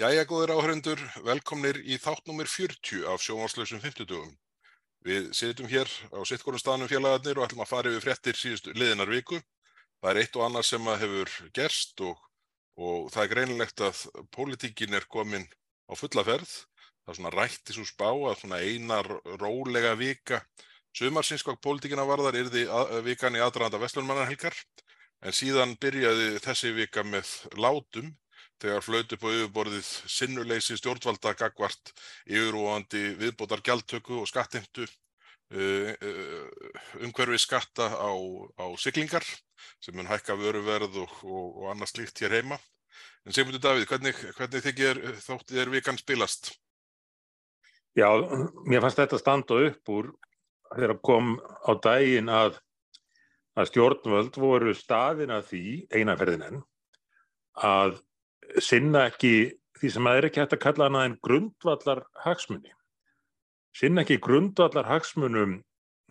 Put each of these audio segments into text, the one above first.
Jæja, góðir áhörendur, velkomnir í þáttnúmir 40 af sjónvarslösum 50. Við sitjum hér á sittgórum staðnum félagarnir og ætlum að fara yfir fréttir síðustu liðinar viku. Það er eitt og annað sem að hefur gerst og, og það er greinilegt að pólitíkin er komin á fulla ferð. Það er svona rætt í svo spá að svona einar rólega vika sumarsins hvað pólitíkina varðar yrði vikan í aðranda vestlunmannarhelgar en síðan byrjaði þessi vika með látum þegar upp á yfirborðið sinnuleysi stjórnvalda gagvart yfirúandi viðbótar gjaldtöku og skattimtu uh, uh, umhverfi skatta á, á siglingar sem mun hækka vöruverð og, og, og annað slíkt hér heima. En Sigmundur Davíð, hvernig, hvernig þykir þóttið er vikan spilast? Já, mér fannst þetta standa upp úr þegar kom á daginn að, að stjórnvöld voru staðin að því einaferðin enn að sinna ekki því sem að er ekki hægt að kalla hana en grundvallar hagsmunni. Sinna ekki grundvallar hagsmunum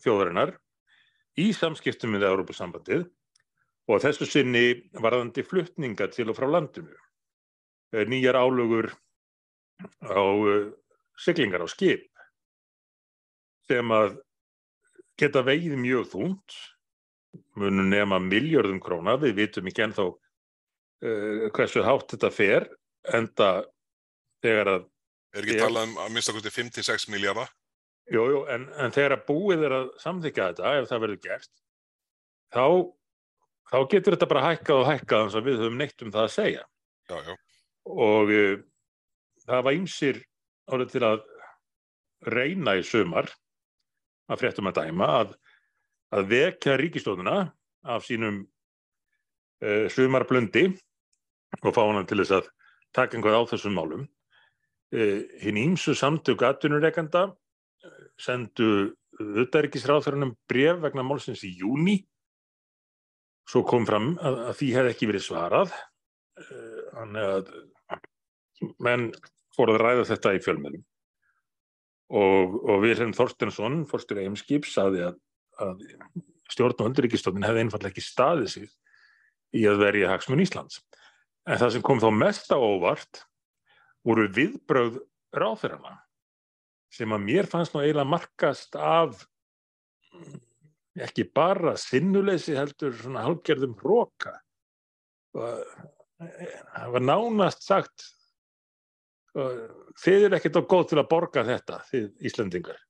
þjóðarinnar í samskiptum með Európa-sambandið og þessu sinni varðandi fluttninga til og frá landinu. Nýjar álögur á siglingar á skip sem að geta vegið mjög þúnt, munum nema miljörðum króna, við vitum ekki ennþá uh, hversu hátt þetta fer enda þegar að Er ekki talað um að minnst okkur til 5-6 miljardar? Jújú, en, en þegar að búið er að samþykja þetta, ef það verður gert þá, þá getur þetta bara hækkað og hækkað eins og við höfum neitt um það að segja Já, já. og uh, það var ýmsir árið til að reyna í sumar að fréttum að dæma að, að vekja ríkistóðuna af sínum uh, sumarblöndi og fá hann til þess að taka einhvað á þessum málum. Uh, hinn ímsu samtök atvinnureikanda sendu auðvitaðrikisráþörunum bref vegna málsins í júni. Svo kom fram að, að því hefði ekki verið svarað. Þannig að menn fór að ræða þetta í fjölmennum. Og, og Vilhelm Þorstensson, fórstur Eimskip, saði að, að stjórn og undiríkistofnin hefði einfallega ekki staðið sig í að verja hagsmun Íslands. En það sem kom þá mest á óvart voru viðbröð ráþurana sem að mér fannst nú eiginlega markast af ekki bara sinnuleysi heldur svona halgerðum hróka. Það var nánast sagt þið eru ekkert á góð til að borga þetta, þið Íslandingar.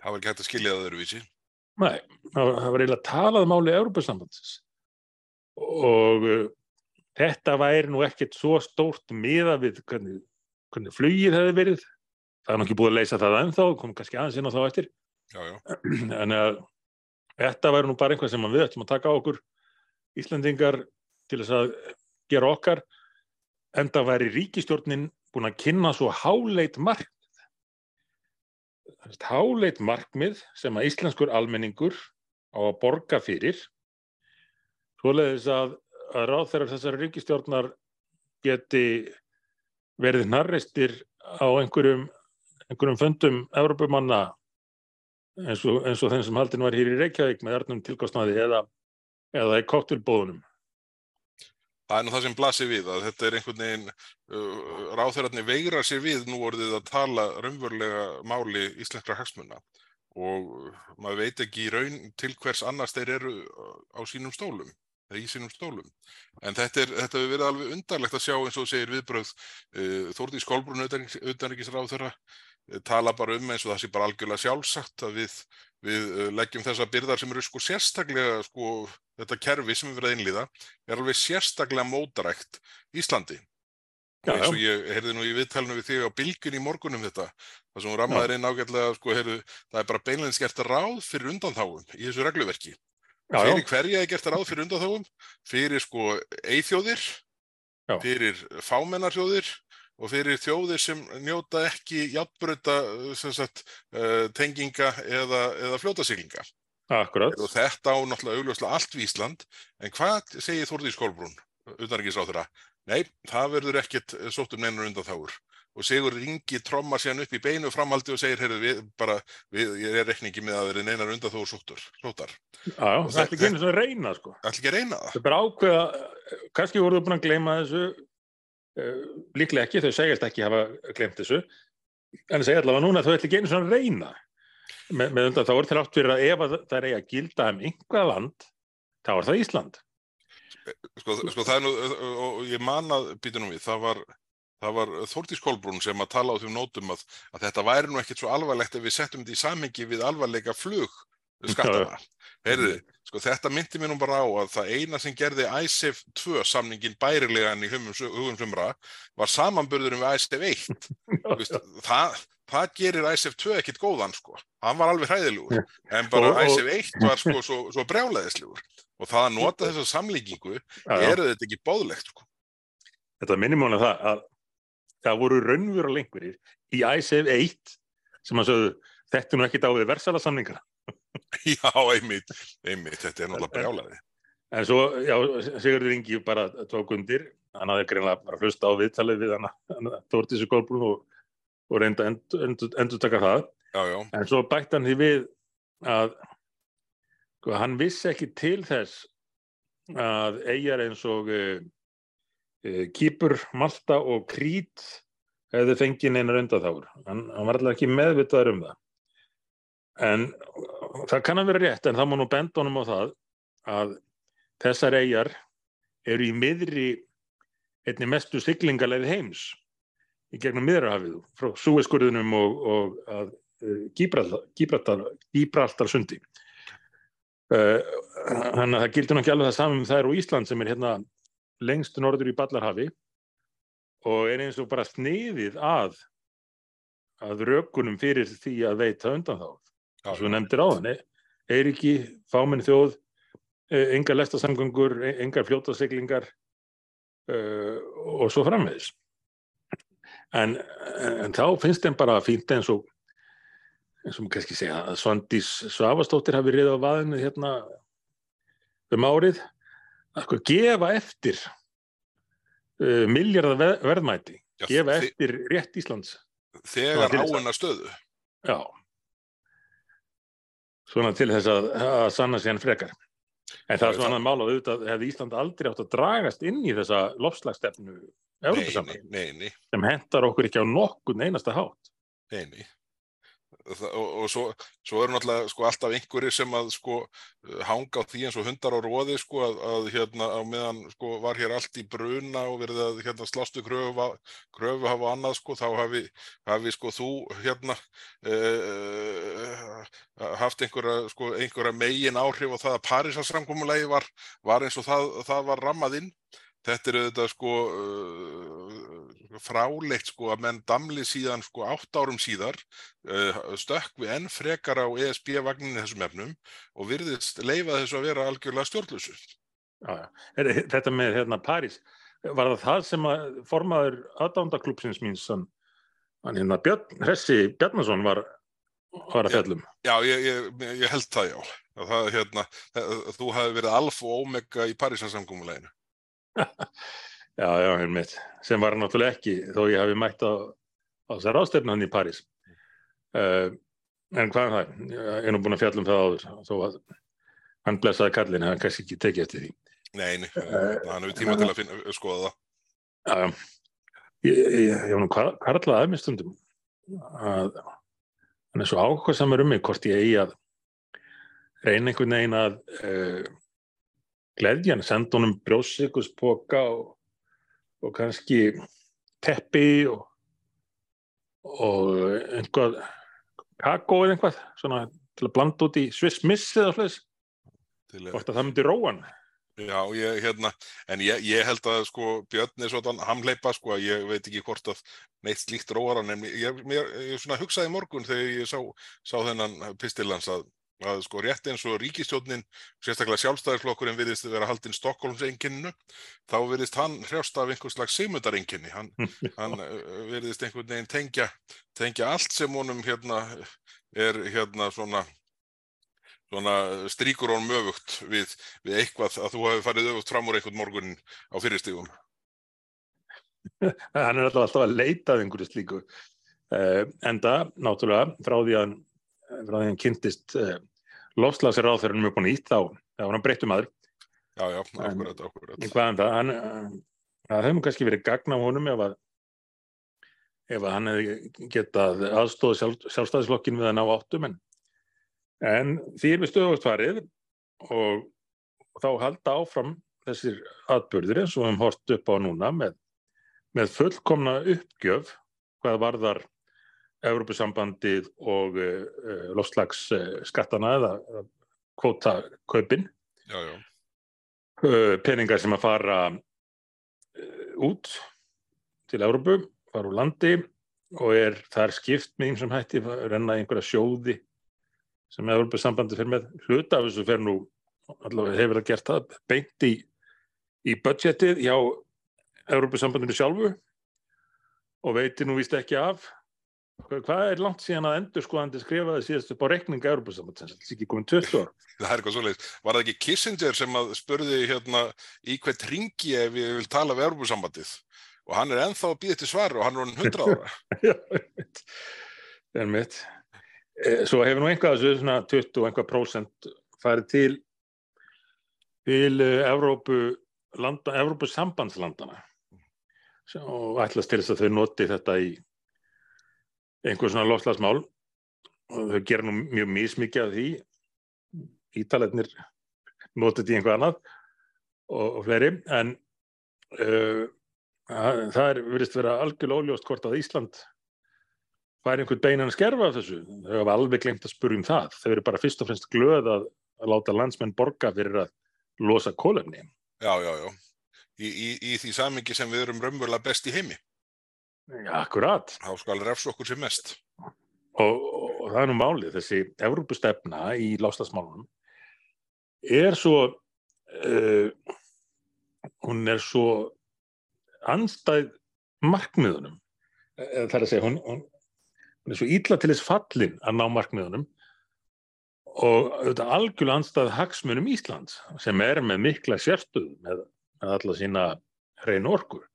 Það var ekki hægt að skilja það öðruvísi. Nei, það var eiginlega talað máli Európa-sambandsins og uh, þetta væri nú ekkert svo stórt miða við hvernig, hvernig flugið hefði verið. Það er nú ekki búið að leysa það ennþá, kom kannski aðeins inn á þá eftir. Já, já. En að þetta væri nú bara einhvað sem við ættum að taka á okkur Íslandingar til þess að gera okkar en það væri ríkistjórnin búin að kynna svo háleit markmið. Háleit markmið sem að íslenskur almenningur á að borga fyrir. Svoleiðis að, að ráð þeirra þessari ríkistjórnar geti verið narristir á einhverjum, einhverjum fundum Európumanna eins og, og þeim sem haldin var hér í Reykjavík með örnum tilkostnaði eða, eða í koktelbóðunum. Það er nú það sem blasir við að þetta er einhvern veginn, uh, ráþeirarnir veigra sér við nú orðið að tala raunverulega máli íslenskra hagsmunna og maður veit ekki í raun til hvers annars þeir eru á sínum stólum, í sínum stólum. En þetta er, þetta hefur verið alveg undarlegt að sjá eins og segir viðbröð uh, Þórði Skólbrún auðanriksráþeira uh, tala bara um eins og það sé bara algjörlega sjálfsagt að við, við leggjum þessa byrðar sem eru sko sérstaklega sko þetta kerfi sem við verðum að innlýða er alveg sérstaklega mótarækt Íslandi. Já, eins og ég heyrði nú í viðtælinu við þig á bylgun í morgunum þetta, það sem hún rammaður inn ágætlega, sko, heyrðu, það er bara beinleins gert ráð fyrir undanþáum í þessu regluverki. Fyrir hverja er gert ráð fyrir undanþáum? Fyrir sko eithjóðir, fyrir fámennarþjóðir og fyrir þjóðir sem njóta ekki játbröta tenginga eða, eða fljótasiglinga. Akkurat. Og þetta á náttúrulega augljóslega allt við Ísland, en hvað segir Þórði Skólbrún, utanrikiðsráþurra? Nei, það verður ekkert sótt um neinar undan þáur. Og Sigur Ringi trommar sér upp í beinu framhaldi og segir, heyrðu, við bara, við, ég er rekningi með að verið neinar undan þáur sóttar. Já, það ætla ekki einu svona að reyna, sko. Það ætla ekki að reyna það. Það er bara ákveða, kannski voruðu búin að gleyma þessu, uh, líklega ekki, þau segjast ekki hafa glemt þessu, en segja allavega núna að þau ætla ekki einu svona að reyna Me, með undan þá er til átt fyrir að ef að það er eiga gilda um einhvað land, þá er það Ísland. Sko, sko það er nú, og ég man að býta nú við, það var, það var Þórtís Kolbrún sem að tala á þeim nótum að, að þetta væri nú ekkert svo alvarlegt ef við settum þetta í samhengi við alvarleika flug skattana. Heyrði, sko þetta myndi mér nú bara á að það eina sem gerði ISEF 2 samningin bærilegan í hugum sumra var samanburðurum við ISEF 1. Vist, það, það gerir ISEF 2 ekkit góðan sko. Hann var alveg hræðilugur. En bara ISEF 1 var sko svo, svo brjálæðislugur. Og það að nota þessa samlíkingu er þetta ekki bóðlegt sko. Þetta minnum hún að það að það voru raunvöru lengurir í ISEF 1 sem að sögðu þetta er nú ekkit á við versala samningar. Já, einmitt, einmitt, þetta er náttúrulega brjálæði. En svo, já, Sigurður Ingi bara tók undir, hann hafði greinlega bara hlusta á viðtalið við hann Þórtísu Kolbrún og, og reynda endur, endur, endur taka það. Já, já. En svo bætti hann því við að sko, hann vissi ekki til þess að eigjar eins og uh, Kýpur, Malta og Krít hefði fengið neina raundaþáur. Hann, hann var alltaf ekki meðvitaður um það. En það kann að vera rétt, en það má nú benda honum á það að þessar eigjar eru í miðri einni mestu siglingarleið heims í gegnum miðrahafið frá Súeskurðunum og, og að uh, Gíbraltar sundi. Þannig uh, að það gildur náttúrulega alveg það saman um þær og Ísland sem er hérna lengst norður í Ballarhafi og er eins og bara sniðið að að rökunum fyrir því að veita undan þá og nefndir á þannig Eiriki, fáminn þjóð engar lestasamgöngur, engar fljótasiglingar uh, og svo framvegis. En, en þá finnst þeim bara fínt eins og eins og maður kannski segja að Svandís Svavastóttir hafi riðið á vaðinu hérna um árið að sko gefa eftir uh, miljardar verðmæti Já, gefa eftir rétt Íslands þegar áenna stöðu Já svona til þess að, að sanna sér hann frekar. En það er svona það... mál á auðvitað hefði Ísland aldrei átt að dragast inn í þessa lofslagstefnu sem hendar okkur ekki á nokkun einasta hátt. Nei, nei. Og, og svo, svo eru náttúrulega sko, alltaf einhverjir sem að sko, hanga á því eins og hundar á róði sko, að, að hérna á meðan sko, var hér allt í bruna og verið að hérna, slástu kröfu, kröfu hafa annað sko, þá hafi, hafi sko þú hérna uh, haft einhverja, einhverja megin áhrif og það að Parísarsamkommulegi var, var eins og það, það var rammað inn. Þetta er auðvitað sko uh, fráleitt sko að menn damli síðan sko átt árum síðar uh, stökk við enn frekar á ESB-vagninni þessum efnum og virðist leifa þessu að vera algjörlega stjórnlusu. Þetta með hérna París, var það það sem að formaður aðdándaklúpsins míns hann hérna Björn, Hressi Bjarnason var, var að fjallum? Já, ég, ég, ég held það já. Það, hérna, þú hafi verið alfa og omega í Parísansamkómuleginu. já, já, einmitt. Sem var náttúrulega ekki, þó ég hafi mætt á, á þessar ástefna hann í París. Uh, en hvað er það? Ég er nú búin að fjalla um það áður, þó að hann blessaði kallin, hann kannski ekki tekið eftir því. Nei, nei, hann hefur tíma uh, til að finna, skoða það. Já, ég, var nú karlaði að mér stundum að hann er svo ákvæð samar um mig hvort ég eigi að reyna einhvern veginn að uh, gleðjan, senda honum brjóssykuspoka og, og kannski teppi og, og einhvað kakó eða einhvað svona til að blanda út í Swiss Miss eða fleis og það myndi róan Já, ég, hérna, en ég, ég held að sko Björn er svona hamleipa sko að ég veit ekki hvort að neitt slíkt róar hann en ég, ég svona hugsaði morgun þegar ég sá, sá þennan pistilans að að sko rétt eins og ríkistjónin, sérstaklega sjálfstæðisflokkurinn virðist að vera haldinn Stokkólmsenginninu, þá virðist hann hrjást af einhvers slags sigmundarenginni, hann, hann virðist einhvern veginn tengja, tengja allt sem honum hérna er hérna svona, svona stríkur honum öfugt við, við eitthvað að þú hafi farið öfugt fram úr einhvern morgunin á fyrirstígum. Hann er alltaf að leita af einhverju slíku, uh, enda náttúrulega frá því að frá því hann kynntist uh, lofslagsir á þeirra um upp og nýtt þá, þá var hann breyttum aður Já, já, akkurat, akkurat. En hvað en það, hann, það hefði kannski verið gagn á honum ef að ef að hann hefði getað aðstóð sjálf, sjálfstæðisflokkin við að ná áttum en, en því er við stöðvast farið og, og þá halda áfram þessir atbyrðir eins og við hefum hort upp á núna með, með fullkomna uppgjöf hvað varðar Európusambandið og uh, uh, lofslagsskattana eða já. uh, peningar sem að fara út til Európu, fara úr landi og er þar skipt með eins og hætti, renna einhverja sjóði sem Európusambandið fyrir með. Hluta af þessu fyrir nú allavega hefur það gert það beint í, í budgetið hjá Európusambandinu sjálfu og veitir nú vist ekki af hvað er langt síðan að endur skoðandi skrifaði síðast upp á rekninga Európa-sambandsins, þetta er ekki komin 20 ár. Það er eitthvað svolítið. Var það ekki Kissinger sem að spurði hérna í hvert ringi ef ég vil tala við Európa-sambandið og hann er enþá að býða til svar og hann er hann 100 ára. Já, það er mitt. Svo hefur nú einhvað þessu svona 20 og einhvað prósent farið til til Európu landa, Európu sambandslandana og ætlast til þess að þau noti þetta í einhver svona lofslagsmál og þau gera nú mjög mísmikið af því. Ítaletnir notið í einhver annað og, og fleiri. En uh, það er verið að vera algjörlega óljóst hvort að Ísland fær einhvern beinan að skerfa af þessu. Þau hafa alveg glemt að spurja um það. Þau eru bara fyrst og fremst glöð að, að láta landsmenn borga fyrir að losa kólefni Já, já, já. Í, í, í því samingi sem við erum raunverulega best í heimi Já, akkurat. Þá skal refs okkur sem mest. Og, og, og það er nú málið, þessi Evrópustefna í lástasmálunum er svo, uh, hún er svo anstæð markmiðunum. Það er að segja, hún, hún, hún er svo ítla til þess fallin að ná markmiðunum og auðvitað algjörlega anstæð hagsmunum Íslands sem er með mikla sérstuð með, með alla sína hrein orkur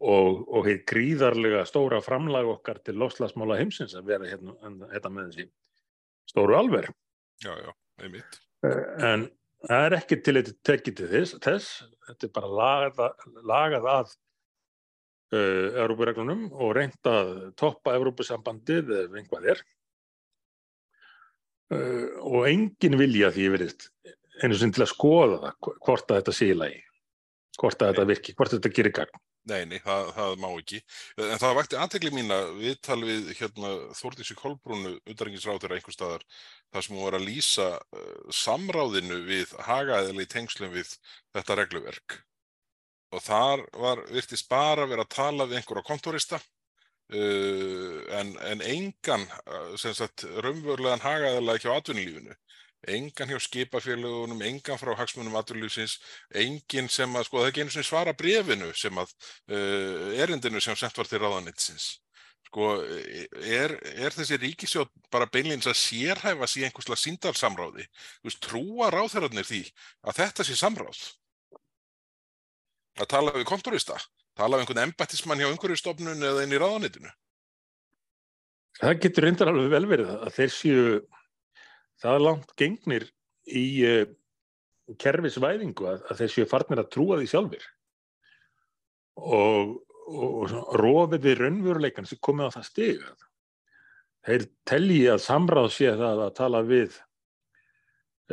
og, og heit gríðarlega stóra framlag okkar til lofslagsmála heimsins að vera hérna, hérna með þessi stóru alver. Já, já, einmitt. En það er ekki til þetta tekið til þess, þess, þetta er bara lagað, lagað að uh, Európa-reglunum og reynd að toppa Európa-sambandið ef einhvað er. Uh, og engin vilja því verið einu sem til að skoða það hvort að þetta sé í lagi, hvort að þetta virki, hvort þetta gerir gagn. Neini, það, það má ekki. En það vakti aðtegli mín að við talum við hérna, Þórtísi Kolbrúnu, undarengisráður einhver staðar, þar sem hún var að lýsa uh, samráðinu við hagaðileg tengslum við þetta regluverk. Og þar var virtist bara verið að tala við einhverja kontorista uh, en, en engan, sem sagt, raunverulegan hagaðilega ekki á atvinnulífinu engan hjá skipafélagunum, engan frá hagsmunum aturlýfsins, engin sem að, sko það er ekki einu sem svara brefinu sem að, uh, erindinu sem sendt var til ráðanitsins. Sko, er, er þessi ríkisjótt bara beinleins að sérhæfa sér einhverslega síndarsamráði? Þú veist, trúa ráðherrarnir því að þetta sé samráð? Að tala við kontorista? Tala við einhvern embættismann hjá umhverjastofnun eða inn í ráðanitinu? Það getur reyndar alveg vel verið að þeir séu það er langt gengnir í uh, kerfisvæðingu að, að séu farnir að trúa því sjálfur og, og, og rofið við raunveruleikan sem komið á það stig þeir telji að samráð sé það að tala við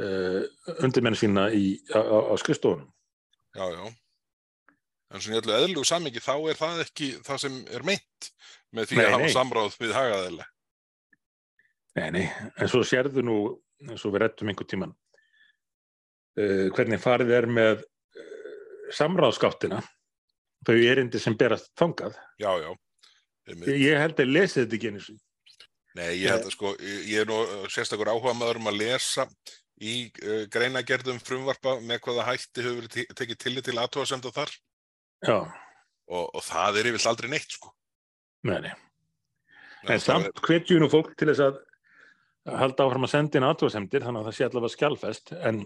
uh, undirmenn sína í, á, á, á skrifstofunum. Já, já. En svona í öllu eðlugu samingi þá er það ekki það sem er meint með því nei, að hafa nei. samráð við hagaðilega Nei, nei, en svo sérðu nú, eins og við rettum einhver tíman, uh, hvernig farið er með uh, samráðskáttina, þau erindi sem berast fangað. Já, já. Ég, ég held að lesa þetta ekki eins og. Nei, ég held að sko, ég er nú sérstakur áhuga maður um að lesa í uh, greinagerðum frumvarpa með hvaða hætti hefur te tekið tillit til aðtóðasemda þar. Já. Og, og það er yfirlega aldrei neitt, sko. Nei, nei. En samt hvetjum nú fólk til þess að halda áfram að senda inn aðtóðsemdir þannig að það sé allavega skjálfest en,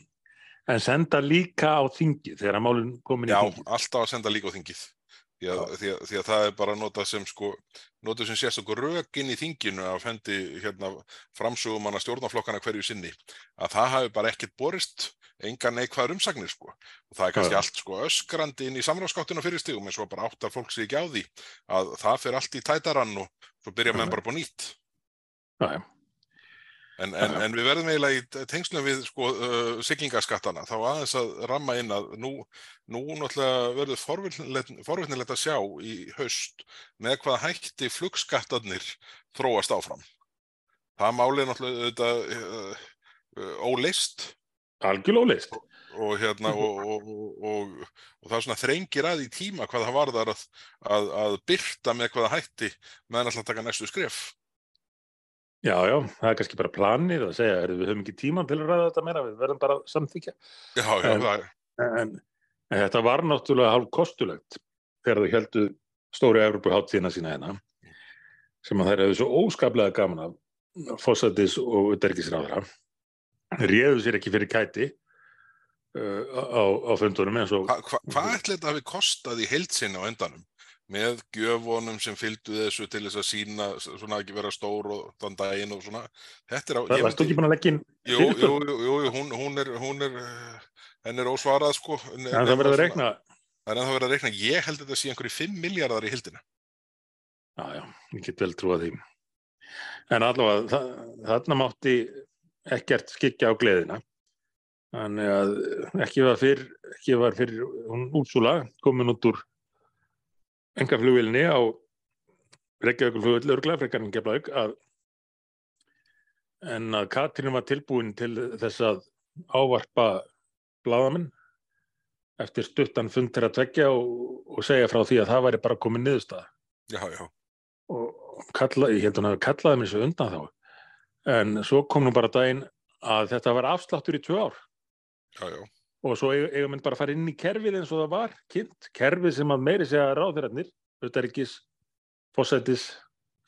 en senda líka á þingið þegar málun komin í þingið. Já, alltaf að senda líka á þingið Því að, því, að, því að það er bara notað sem sko, notað sem sést okkur rökin í þinginu af hendi hérna, framsögumanna stjórnaflokkana hverju sinni að það hafi bara ekkert borist enga neikvæður umsagnir sko og það er kannski Já. allt sko öskrandi inn í samráðskáttuna fyrir stigum en svo bara áttar fólk sig ekki á því að það fer allt í tætarann og svo byrja menn Já. bara på nýtt já. En, en, en við verðum eiginlega í tengslum við sko uh, siglingaskattana. Þá aðeins að ramma inn að nú, nú náttúrulega verður forvitnilegt að sjá í haust með hvað hætti flugskattarnir þróast áfram. Það máli er náttúrulega auðvitað, uh, uh, óleist Algjörlega ólist. og hérna og, og, og, og, og það svona þrengir að í tíma hvað það varðar að, að, að byrta með hvaða hætti meðan alltaf taka næstu skref Já, já, það er kannski bara planið að segja, er, við höfum ekki tíman til að ræða þetta meira, við verðum bara að samþykja. já, já, En- það, En, en þetta var náttúrulega hálf kostulegt þegar þau heldu stóri Evropuháttíðina sína hérna, sem að þær hefðu svo óskaplega gaman af fósættis og utergisráðra, réðu sér ekki fyrir kæti uh, á, á fundunum eins og hva, hva, hvað ætli þetta hafi kostað í heilsinni á endanum með gjöfunum sem fylgdu þessu til þess að sína svona ekki vera stór og þann daginn og svona. Þetta er á, það varstu ekki búin að leggja inn jú, jú, jú, hún, hún er hún er, henn er ósvarað sko. En það verður að reikna. Það er ennþá verið að reikna, ég held að þetta sé einhverju 5 miljardar í hildina Já, já, ég get vel trúa því. En allavega, þa þarna mátti ekkert skikja á gleðina. Þannig að ekki var fyrr, ekki var fyrr hún útsúla, komin út úr engaflugvilni á Reykjavíkulflugvill, örglega frekar en Keflavík, að en að Katrín var tilbúin til þess að ávarpa bladamenn eftir stuttan fund til að tvekja og, og segja frá því að það væri bara komin niðurstaða. Já, já, og kalla, ég held að kallaði mér svo undan þá. En svo kom nú bara daginn að þetta var afsláttur í tvö ár. Já, já, og svo eiga eiga menn bara að fara inn í kerfið eins og það var kynnt, kerfið sem að meiri segja ráðherrarnir, auðvitaðrikis fósætis,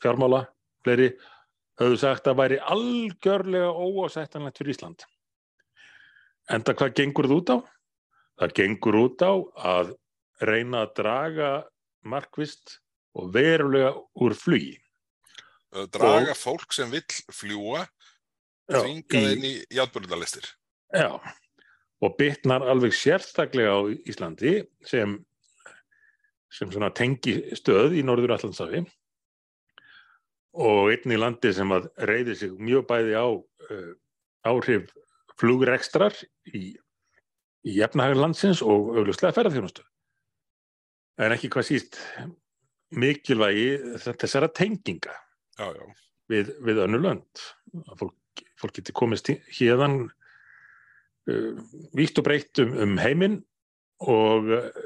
fjármála fleiri, höfðu sagt að væri algjörlega óásættanlegt fyrir Ísland. Enda hvað gengur það út á? Það gengur út á að reyna að draga markvist og verulega úr flugi. Draga fólk sem vill fljúa Já, þvinga þeim í játbörðalistir Já, og bytnar alveg sérstaklega á Íslandi sem, sem svona tengi stöð í Norður Allandsafi og einn í landi sem að reyði sig mjög bæði á uh, áhrif flugrekstrar í, í efnahagarlandsins og augljóslega ferðarþjónustu. En ekki hvað síst mikilvægi þessara tenginga já, já, við, við önnu lönd. Fólk, fólk geti komist hérðan uh, vítt og breytt um, um heiminn og, uh,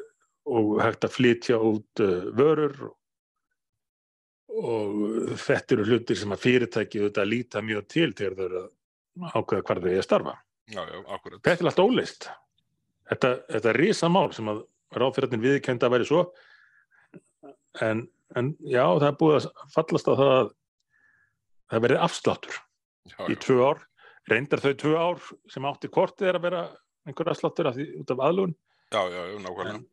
og hægt að flytja út uh, vörur og þetta eru hlutir sem að fyrirtæki auðvitað líta mjög til þegar þau eru að ákveða hvar þau er að starfa. já, já, Þetta er allt ólist. Þetta, þetta er risamál sem að ráðfyrirtin viðkenda að væri svo en, en já, það er búið að fallast á það að það verið afsláttur já, í tvö ár. Reyndar þau tvö ár sem átti kortið er að vera einhver afsláttur af því, út af aðlugun. já, já, já, nákvæmlega En-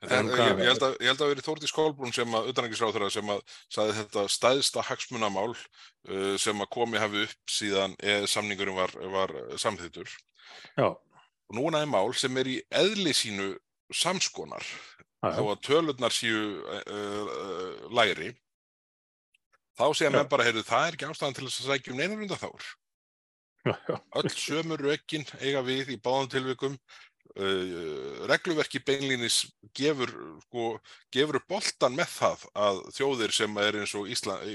En en það, ég, ég held að, ég held að verið Þórti Skólbrún sem að utanækisráþurra sem að saði þetta stæðsta hagsmunamál uh, sem að komi hafi upp síðan eða samningurinn var, var samþýttur. Já, Og núna er mál sem er í eðli sínu samskonar já, þó já, að tölurnar séu uh, uh, lægri þá segja menn bara, heyrðu, það er ekki ástæðan til þess að sækja um neinar undan þáur. Öll sömu rökin eiga við í báðum tilvikum. Uh, regluverki beinlínis gefur, sko, gefur boltan með það að þjóðir sem er eins og Ísland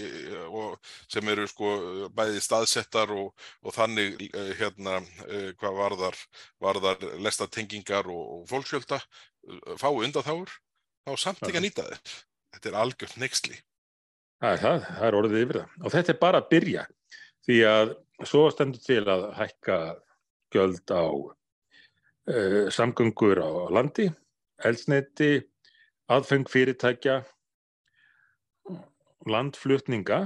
og sem eru sko bæði staðsettar og, og þannig uh, hérna uh, hvað varðar, varðar lestatengingar og, og fólksjölda uh, fá undan þáur, þá samt ekki að nýta þeir. Þetta er algjört neyksli. Það það, það er orðið yfir það. Og þetta er bara að byrja því að svo stendur til að hækka gjöld á uh, samgöngur á landi, eldsneiti, aðfeng fyrirtækja, landflutninga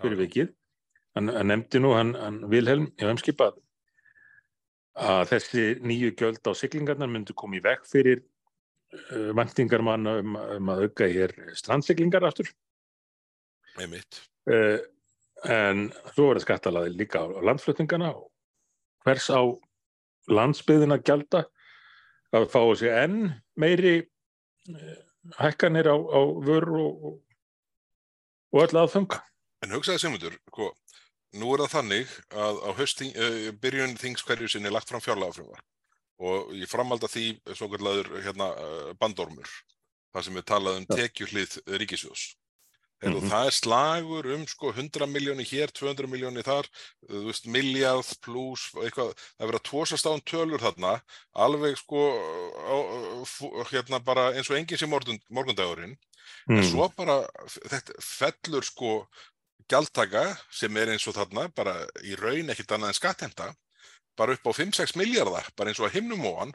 fyrir vikið. Hann, hann nefndi nú, hann, hann Vilhelm, ég hef skipað að þessi nýju gjöld á siglingarnar myndu koma í veg fyrir uh, vantingar manna um, um að auka hér strandsiglingar aftur einmitt. uh, en svo verður skattalaði líka á landflutningana og hvers á landsbyðina gjalda að fá sér enn meiri uh, hækkanir á, á vörur og, og, öll aðfenga. En hugsaði Sigmundur, sko, nú er það þannig að á hösting, uh, byrjun þings hverju sinni lagt fram fjárlagafrumvar og ég framalda því svo kallar hérna, uh, bandormur, það sem er talað um tekjuhlið ríkisjós. Heru, Mhm. Það er slagur um sko 100 miljóni hér, 200 miljóni þar, þú veist, miljard pluss, eitthvað, það er verið að tósast á um tölur þarna, alveg sko, á, hérna bara eins og enginn sem morgun, morgundagurinn, en Mm. svo bara þetta fellur sko gjaldtaka sem er eins og þarna bara í raun ekkit annað en skatthemta bara upp á 5-6 miljardar bara eins og að himnum hann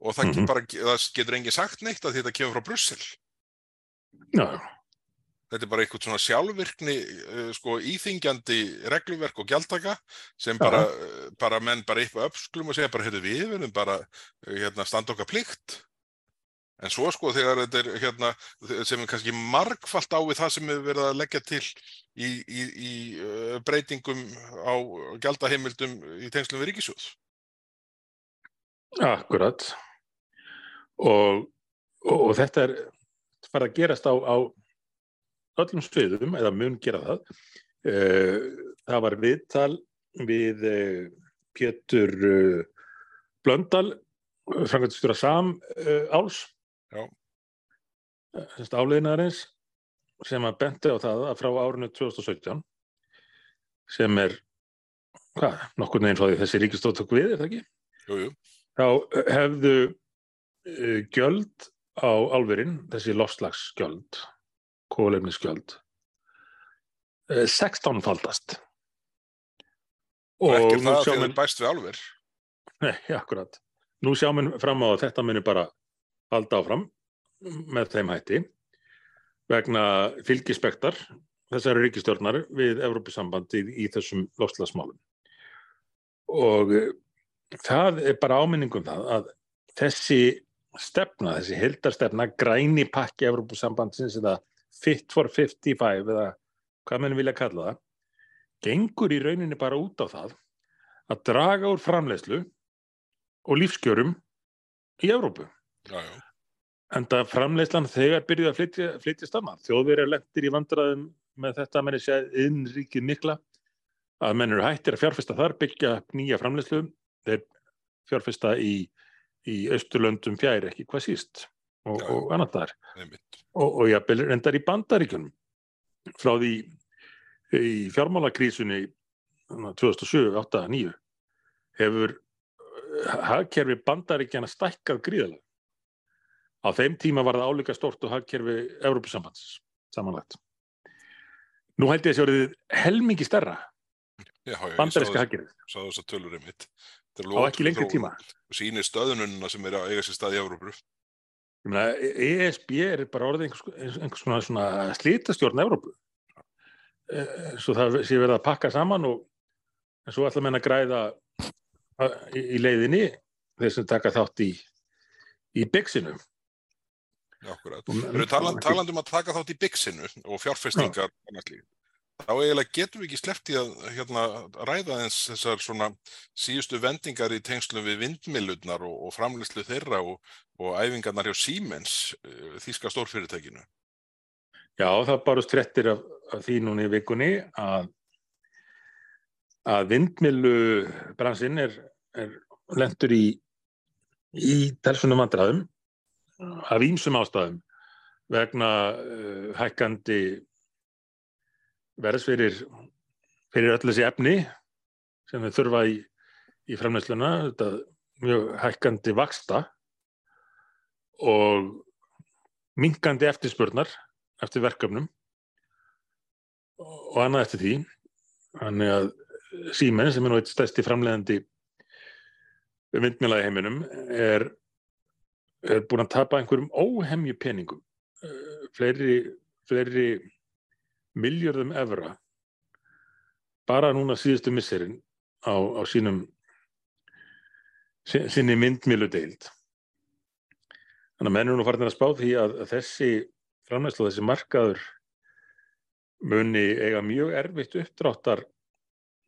og það, Mhm. bara, það getur engin sagt neitt að þetta kemur frá Brussel Já, þetta er bara eitthvað svona sjálfvirkni uh, sko íþingjandi regluverk og gjaldtaka sem bara, uh, bara menn bara eitthvað uppsklum og segja bara heyrðu við verðum bara uh, hérna standa okkar plikt. En svo sko þegar þetta er hérna sem er kannski margfalt á við það sem við verðum að leggja til í, í, í uh, breytingum á gjaldaheimildum í tengslum við ríkisjóð akkurat. Og, og, og þetta er að gerast á, á öllum sviðum, eða mun gera það. Eh, Það var viðtal við eh, Pétur eh, Blöndal, frangvæntstjóra Sam eh, Áls, áliðinarins, sem að benti á það að frá árinu 2017, sem er, hvað, nokkur neginn frá því þessi ríkistótt tók við, er það ekki? Jú, jú, þá hefðu gjöld á álverinn, þessi lofslagsgjöld, kólefnisgjöld, uh, 16 faldast. og ekki nú það sjá þegar menn, þeir bæst við álver nei, akkurat, nú sjá menn fram á að þetta muni bara halda áfram með þeim hætti vegna fylgispektar þessari ríkistjórnar við Evrópusambandið í þessum lofslagsmálum. Og eh, það er bara áminningum það að þessi stefna, þessi heldarstefna, græni pakki Evrópusambandsins eða Fit for 55 eða hvað menn vilja kalla það, gengur í rauninni bara út á það að draga úr framleiðslu og lífskjörum í Evrópu. já, já, Enda framleiðslan þegar byrjuði að flytja, flytja stamma. Þjóðverjar lendir í vandræðum með þetta að menni segja innríkið mikla að menn eru hættir að fjárfesta þar, byggja nýja framleiðslu, þeir fjárfesta í, í austurlöndum fjær ekki hvað síst og, Já. og annað þar. Og, og jafnvel reyndar í bandaríkjunum frá því í fjármálakrísunni 2007, 8, 9 hefur eh, hagkerfi bandaríkjana stækkað gríðalega. Á þeim tíma var það álíka stort og hagkerfi Evrópusambands samanlagt. Nú held ég að sé orðið helmingi stærra já, já, ég bandaríska sá hagkerfið sá þess að tölur einmitt á ekki lengri tíma. sýnir stöðununa sem er að eiga sér stað í Európu Ég meina, ESB er bara orðið einhvers, einhvers svona slítastjórn Evrópu. Eh, Svo það sé verið að pakka saman og en svo ætla menn að græða í, í leiðinni þeir sem taka þátt í, í byggsinu. Akkurat. Og- Við erum taland, talandi um að taka þátt í byggsinu og fjárfestingar slíkt. Þá eiginlega getum við ekki sleppt í að hérna, ræða eins þessar svona síðustu vendingar í tengslum við vindmilurnar og, og framlýslu þeirra og, og æfingarnar hjá Siemens, eh, þýska stórfyrirtækinu. Já, það barust fréttir af, af því núna í vikunni að, að vindmilu bransinn er, er lendur í, í telsunum vandræðum af ímsum ástæðum vegna uh, hækkandi verðs fyrir, fyrir öll þessi efni sem við þurfa í, í framnæsluna, þetta mjög hækkandi vaksta og minkandi eftirspurnar eftir verkefnum og annað eftir því. Þannig að Siemens, sem er eitt stærsti framleiðandi vindmjöla í heiminum, er, er búin að tapa einhverjum óhemju peningum, eh, fleiri, fleiri miljörðum evra, bara núna síðustu misserinn á, á sínum sinni vindmjölu deild. Þannig að menn eru nú farin að spá því að að þessi framleiðslu og þessi markaður muni eiga mjög erfitt uppdráttar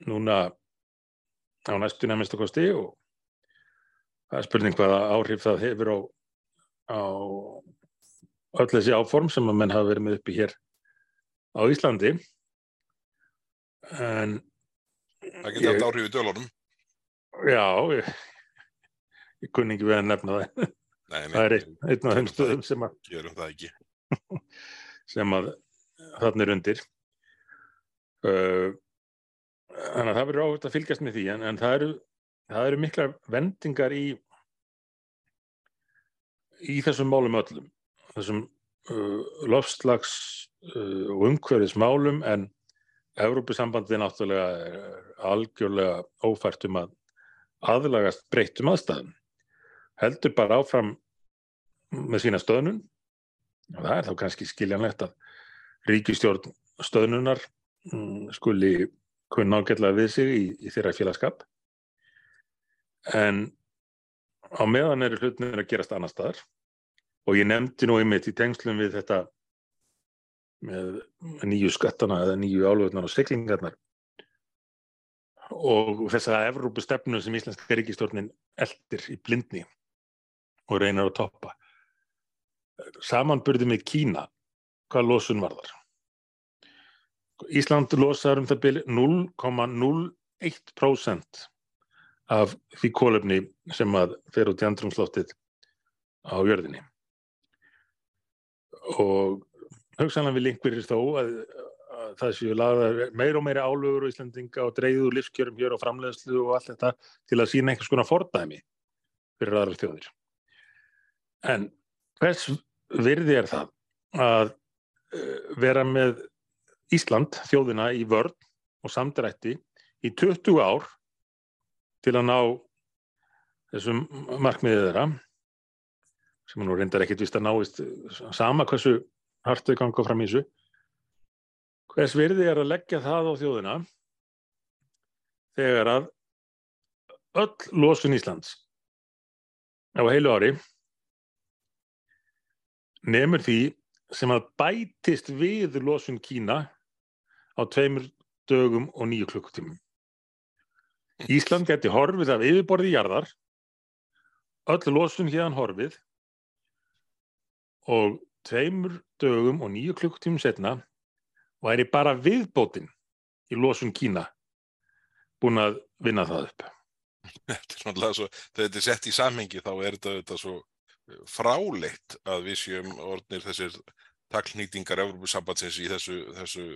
núna á næstu nefnist og kosti og það er spurning hvaða áhrif það hefur á, á öll þessi áform sem að menn hafa verið með uppi hér á Íslandi. En Það geti haft áhrif í dölunum. já ég, ég kunni ekki við að nefna það. Nei, nei, það er einn, einn af þeim stöðum sem að, gerum það ekki. sem að þarna er undir. Uh, þannig að það verður áhugt að fylgjast með því en, en það, eru, það eru miklar vendingar í í þessum málum öllum. Þessum uh, lofslags og umhverfismálum en Evrópusambandið náttúrulega er algjörlega ófært um að aðlagast breyttum aðstæðum. Heldur bara áfram með sína stöðnun. Og það er þá kannski skiljanlegt að ríkistjórn stöðnunar mm, skuli kunna ágætlega við sig í, í þeirra félagskap. En á meðan eru hlutinir að gerast annar staðar. Og ég nefndi nú einmitt í tengslum við þetta með nýju skattana eða nýju álöfnar og siglingarnar. Og þessa Evrópu stefnu sem íslenska ríkistjórnin eldir í blindni og reynar að toppa. Samanburði með Kína hvað losun varðar? Ísland losar um það byrja 0,01% af því kólefni sem að fer út í andrumsloftið á jörðinni. Og hugsanlega vil einhverjir þó að, að það séu lagðar meir og meiri álögur og Íslandinga og dreigður lífskjörum hér og framleiðslu og allt þetta til að sína einhvers konar fordæmi fyrir aðrar þjóðir. En hvers virði er það að uh, vera með Ísland, þjóðina, í vörn og samdrætti í 20 ár til að ná þessum markmiðið þeirra sem nú reyndar ekkit vist að náist sama hversu hartu ganga fram í þessu hvers virði er að leggja það á þjóðina þegar að öll losun Íslands á heilu ári nefnur því sem að bætist við losun Kína á tveimur dögum og nýju klukkutímum. Ísland geti horfið af yfirborði jarðar, öll losun hérðan horfið og tveimur dögum og nýju klukkutímum setna væri bara viðbótin í losun Kína búin að vinna það upp. Þetta er svo, þetta er sett í samhengi þá er þetta, þetta svo fráleitt að við séum orðnir þessir taklnýtingar Európusambandsins í þessu, þessu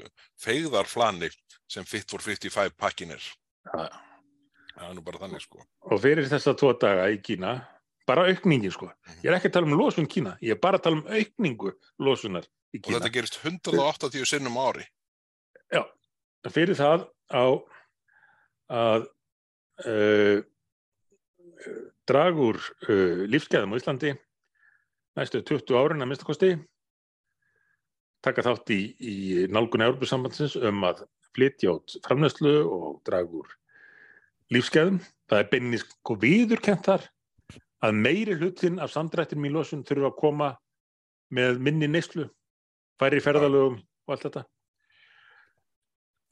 feigðarflani sem Fit for 55 pakkin er. Það er nú bara þannig sko. Og fyrir þessa tvo daga í Kína, bara aukningin sko. Ég er ekki að tala um losun Kína, ég er bara að tala um aukningu losunar í Og Kína. þetta gerist 180 sinnum ári. Já, fyrir það á að uh, dragur uh, lífsgæðum á Íslandi næstu 20 árin að minnstakosti taka þátt í, í nálgun Európusambandsins um að flytja át framnæslu og dragur lífsgæðum. Það er beinnis sko viðurkent þar að meiri hlutin af samdrættinum í losun þurfa að koma með minni neyslu, færi ferðalögum og allt þetta.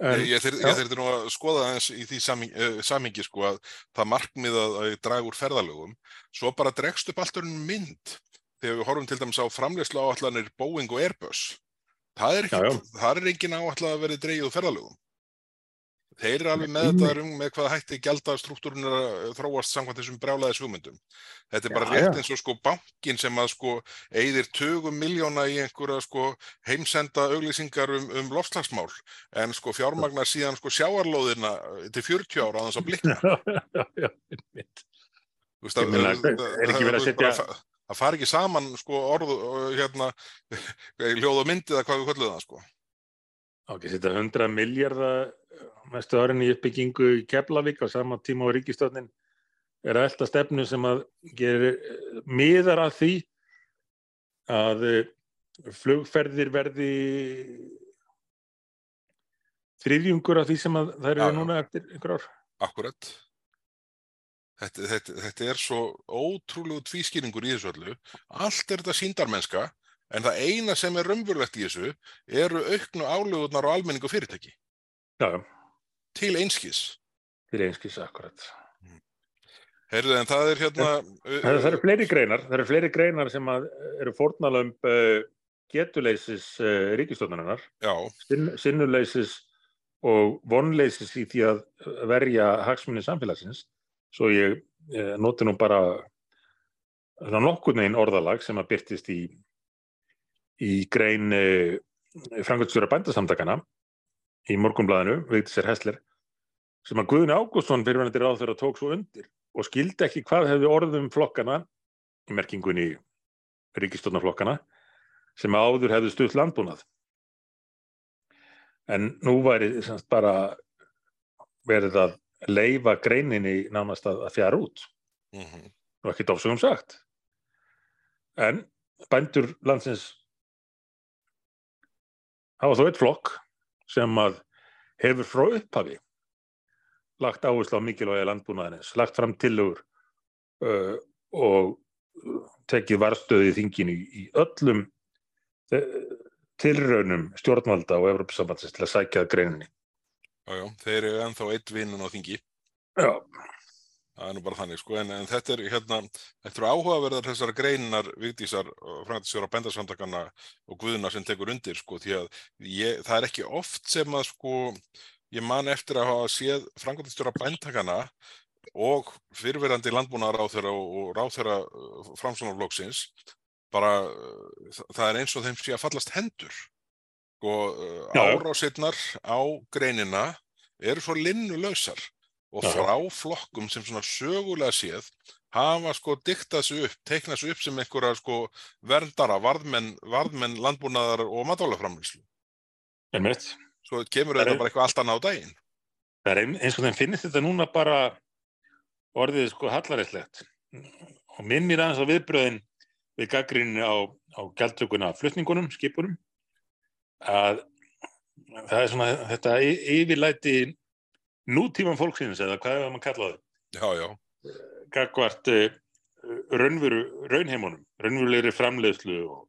En, ég þurfti já. nú að skoða aðeins í því saming, samingi sko að það markmið að, að draga úr ferðalögum, svo bara dregst upp alltaf mynd þegar við horfum til dæmis á framlegslu áallanir Boeing og Airbus. Það er, Já, já. ekki, það er engin áallan að verið dreigið úr ferðalögum. Þeir eru alveg með þetta um með hvaða hætti gjaldastruktúrun er að þróast samkvæmt þessum brjálaðis hugmyndum. Þetta er bara Já, rétt já. eins og sko bankin sem að sko eigðir tögum miljóna í einhverja sko heimsenda auglýsingar um, um lofslagsmál en sko fjármagnar síðan sko sjáarlóðina til 40 ára á þess að blikna. já, já, einmitt. Þú veist, er að Það fari ekki saman sko orð og hérna ljóð og myndið að hvað við kvölduð það sko. Ekki að setja 100 miljardar næstu árin í uppbyggingu í Keflavík á sama tíma og ríkistöðnin er að elda stefnu sem að gerir eh, miðar að því að eh, flugferðir verði þriðjungur af því sem að Já, eru já. núna eftir einhver ár. Akkurat. þetta, þetta, þetta er svo ótrúlegu tvískýringur í þessu öllu. Allt er þetta síndarmennska en það eina sem er raunverulegt í þessu eru auknu álögunar á almenning og fyrirtæki. Já, Til einskis. til einskis akkurat. Heyrðu en það er hérna... Það, það eru fleiri greinar, það eru fleiri greinar sem að eru fórnalömb uh, getuleysis uh, ríkistofnunar, Já, Sin, sinnuleysis og vonleysis í því að verja hagsmunni samfélagsins. Svo ég uh, noti nú bara nokkurn einn orðalag sem að byrtist í, í grein uh, frangöldstjóra bændasamtakana í morgunblæðinu, veitir sér Hessler, sem að Guðni Ágústsson fyrirvændi ráð þeirra tók svo undir og skildi ekki hvað hefði orðum flokkana í merkingunni ríkistofnaflokkana sem áður hefðu stutt landbúnað. En nú væri semst bara verið að leifa greininni nánast að, fjara út mm og ekki dofsugum sagt. En bændur landsins hafa þó eitt flokk sem að hefur frá upphafi lagt áherslu á mikilvægi landbúnaðinins, lagt fram tillögur uh, og tekið varstöði í þinginu í, öllum uh, tilraunum stjórnvalda og Evropasambandsins til að sækja greininni. já, já, þeir eru ennþá eitt vinnun á þingi. Já, Það er nú bara þannig, sko, en, en þetta er hérna, þetta eru áhugaverðar þessar greinar Vigdísar, frændisjóra bændarsamtakana og Guðuna sem tekur undir, sko, því að ég, það er ekki oft sem að, sko, ég man eftir að hafa séð frændisjóra bændartakana og fyrirverandi landbúnaðar ráþeira og, og ráþeira framsvonarflokksins, bara, uh, það er eins og þeim sé að fallast hendur. Já. árásirnar á greinina eru svo linnulausar og frá flokkum sem svona sögulega séð hafa sko diktað sig upp, teiknað sig upp sem einhverja sko verndara, varðmenn, varðmenn landbúnaðar og matálaframlýslu. en mitt. Svo kemur þetta bara eitthvað allt annað á daginn. Það er ein- eins og þeim finnist þetta núna bara orðið sko hallaræslegt og minnir aðeins á viðbröðin við gaggrinni á, á gjaldtökuna af flutningunum, skipunum að það er svona þetta yfirlæti nútíman fólksins eða hvað er maður kallað Já, já, gagvart uh, raunveru, raunheimunum, raunverulegri framleiðslu og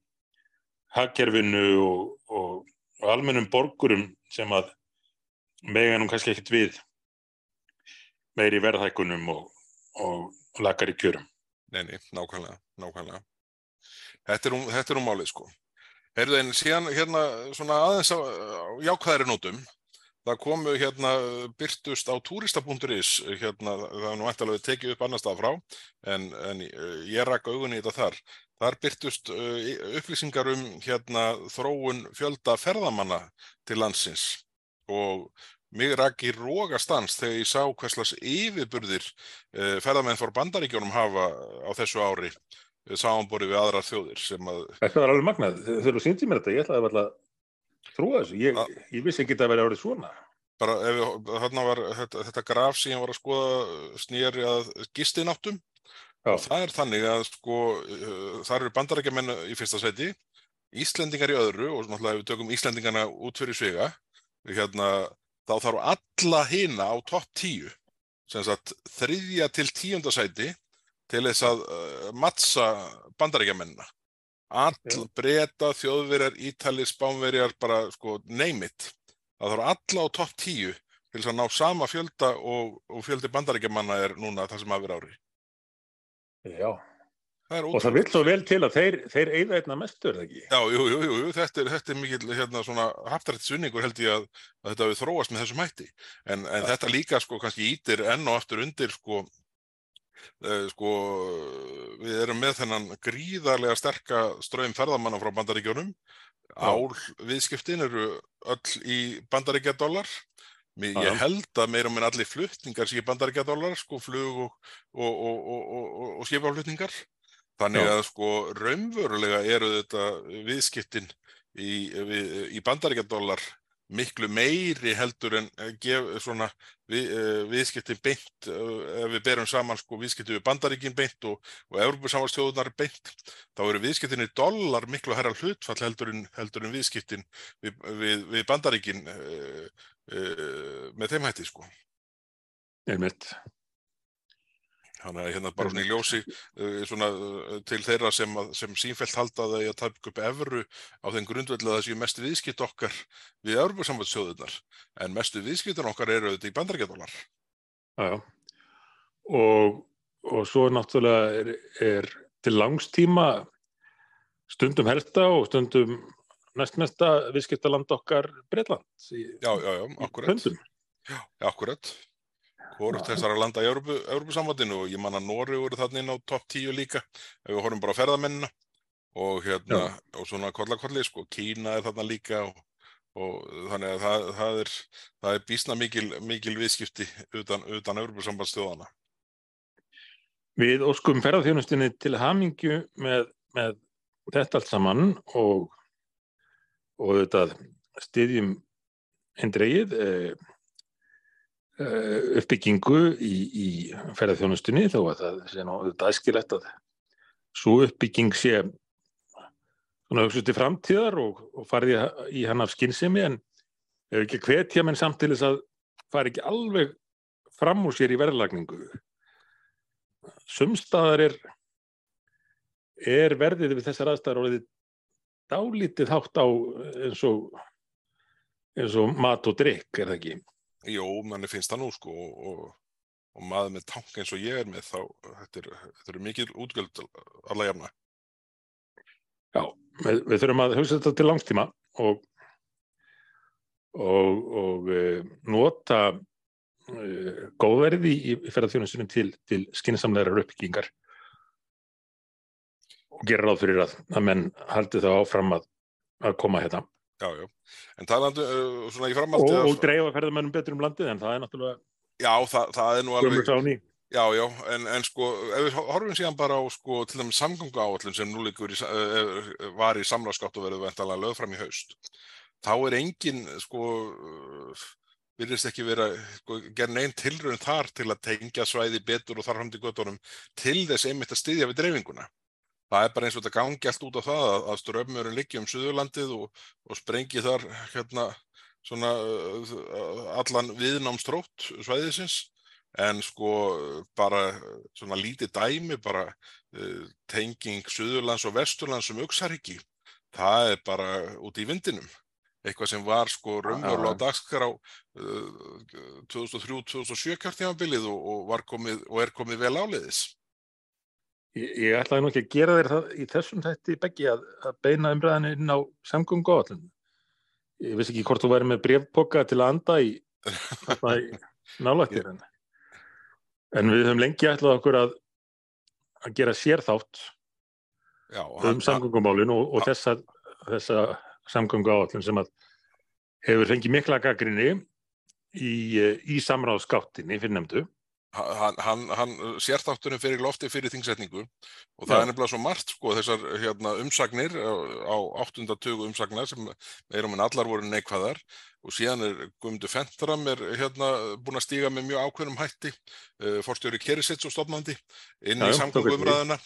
hagkerfinu og, og, og almennum borgurum sem að mega nú kannski ekkert við meiri verðhækkunum og, og lakari kjörum. nei, nei, nákvæmlega, nákvæmlega. Þetta er, um, þetta málið sko. Heyrðu en síðan hérna svona aðeins á, á jákvæðari nótum, það komu hérna byrtust á turista.is, hérna það er nú eftirlega tekið upp annar stað frá, en, en eh, ég rak augunni í þetta þar. Þar byrtust uh, upplýsingar um hérna þróun fjölda ferðamanna til landsins og mig rak í rógastans þegar ég sá hverslas yfirburðir uh, ferðamenn fór bandaríkjónum hafa á þessu ári samanborið við aðrar þjóðir sem að, Þetta var alveg magnað. Þau eru sínt í mér þetta, ég ætlaði að trúa þessu. Ég, A- ég vissi ekki að verið árið svona. bara ef þarna var þetta, þetta graf sem ég var að skoða snýri að gistináttum Já. og það er þannig að sko uh, þar eru bandarækjamenn í fyrsta seti Íslendingar í öðru og náttúrulega ef við tökum Íslendingana út fyrir svega hérna, þá þarf alla hina á topp tíu sem sagt þriðja til tíunda sæti til þess að uh, mattsa bandarækjamennina all breyta, þjóðverjar, ítali, spánverjar bara sko name it. Það þarf alla á topp tíu til þess að ná sama fjölda og, og fjöldi bandarækjamanna er núna það sem hafi verið ári. Já. það Og það vil svo vel til að þeir, þeir eigða einna mestur, eða ekki? Já, jú, jú, jú, þetta er, þetta er mikil hérna svona haftrætt svinningur held ég að, að þetta við þróast með þessum hætti. En, en þetta líka sko kannski ítir enn og aftur undir sko sko við erum með þennan gríðarlega sterka ströym ferðamanna frá bandaríkjunum ál viðskiptin eru öll í bandaríkjadólar. Ég held að meira og minn allir flutningar sé bandaríkjadólar, sko, flug og, og, og, og, og, og skipaflutningar. Þannig Já. að sko raunverulega eru þetta viðskiptin í, í bandaríkjadólar miklu meiri heldur en eh, gef, svona, við, uh, viðskiptin beint uh, ef við berum saman sko, viðskiptin við bandaríkin beint og, og Evropasamvarstjóðunar beint þá eru viðskiptin í dollar miklu herra hlutfall heldur en, heldur en viðskiptin við, við, við bandaríkin uh, uh, með þeim hætti sko. Einmitt. Þannig að hérna bara svona í ljósi uh, svona, uh, til þeirra sem, að, sem sífælt halda það í að taka upp evru á þeim grundveldu að það séu mestu viðskipt okkar við Európa-sambandsjóðunar en mestu viðskiptun okkar eru auðvitað í bandarækjadólar. Já. Og, og svo náttúrulega er, er til langstíma stundum helsta og stundum næstmesta viðskiptaland okkar Breitland. Já, já, já, akkurat. Já, akkurat hvort þessar að landa í Európa-samvandinu og ég man að Nóri voru þarna inn á topp 10 líka ef við horfum bara á ferðamennina. Og hérna Já. og svona kollakolli sko, Kína er þarna líka og, og þannig að það, það er það er bísna mikil, mikil viðskipti utan, utan Európa-sambandstjóðana Við óskum ferðarþjónustinni til hamingju með, með þetta allt saman og og þetta stiðjum eindreið eh, Eh, uppbyggingu í, í ferðarþjónustunni þó að það sé nú aðskilett að svo uppbygging sé svona hugsa til framtíðar og, og farið í hann af skinnsemi en ef ekki hvetja menn samtilis að fari ekki alveg fram úr sér í verðlagningu. Sumstaðar er er verðið við þessar aðstæðar orðið dálítið hátt á eins og eins og mat og drikk er það ekki Jó, manni finnst það nú sko og, og maður með tank eins og ég er með þá, þetta eru er mikil útgjöld alla jafna. Já, við, við þurfum að hugsa þetta til langstíma og, og, og e, nota e, góðverði í, í ferðarþjónusunum til, til skynnsamleira uppbyggingar og gera ráð fyrir að, að menn haldi það áfram að, að koma hérna. Já, já, en talandu uh, svona í framaldi Og, og dreifa ferðamennum betur um landið en það er náttúrulega Já, það, það er nú alveg Já, já, en, en sko, ef við horfum síðan bara á sko til dæmis samgöngu áallin sem nú líkur í, var í samráðskátt og verið veintalega lögð fram í haust þá er engin sko virðist ekki vera sko, gerðin einn tilröðin þar til að tengja svæði betur og þar hamdi göttunum til þess einmitt að styðja við dreifinguna það er bara eins og þetta gangi allt út á það að, að strömmurinn liggi um Suðurlandið og, og sprengi þar hérna svona uh, allan viðnámstrótt svæðisins. En sko bara svona lítið dæmi bara uh, tenging Suðurlands og Vesturlands um Uxariki það er bara út í vindinum. Eitthvað sem var sko raunverulega á dagskrá uh, 2003-2007 kjörtímabilið og, og, og er komið vel áleiðis Ég, ég ætlaði nú ekki að gera þér það í þessum þætti beggi að, að beina umræðinu inn á samgöngu áallin. Ég vissi ekki hvort þú væri með brevpoka til að anda í, í nálættir en, en við höfum lengi ætlað okkur að, að gera sérþátt Já, um samgöngumálinu og, og þessa, þessa samgöngu áallin sem hefur fengið mikla gaggrinni í, í samráðskáttinni fyrir nefndu hann, hann, hann sérþáttunum fyrir lofti fyrir þingsetningu og það Já. er nefnilega svo margt sko þessar hérna, umsagnir á, á 8. umsagnar sem meirum en allar voru neikvæðar og síðan er Guðmundur Fentram er hérna búin að stíga með mjög ákveðnum hætti uh, forstjóri Kerisits og stofnandi inn í samgangumræðina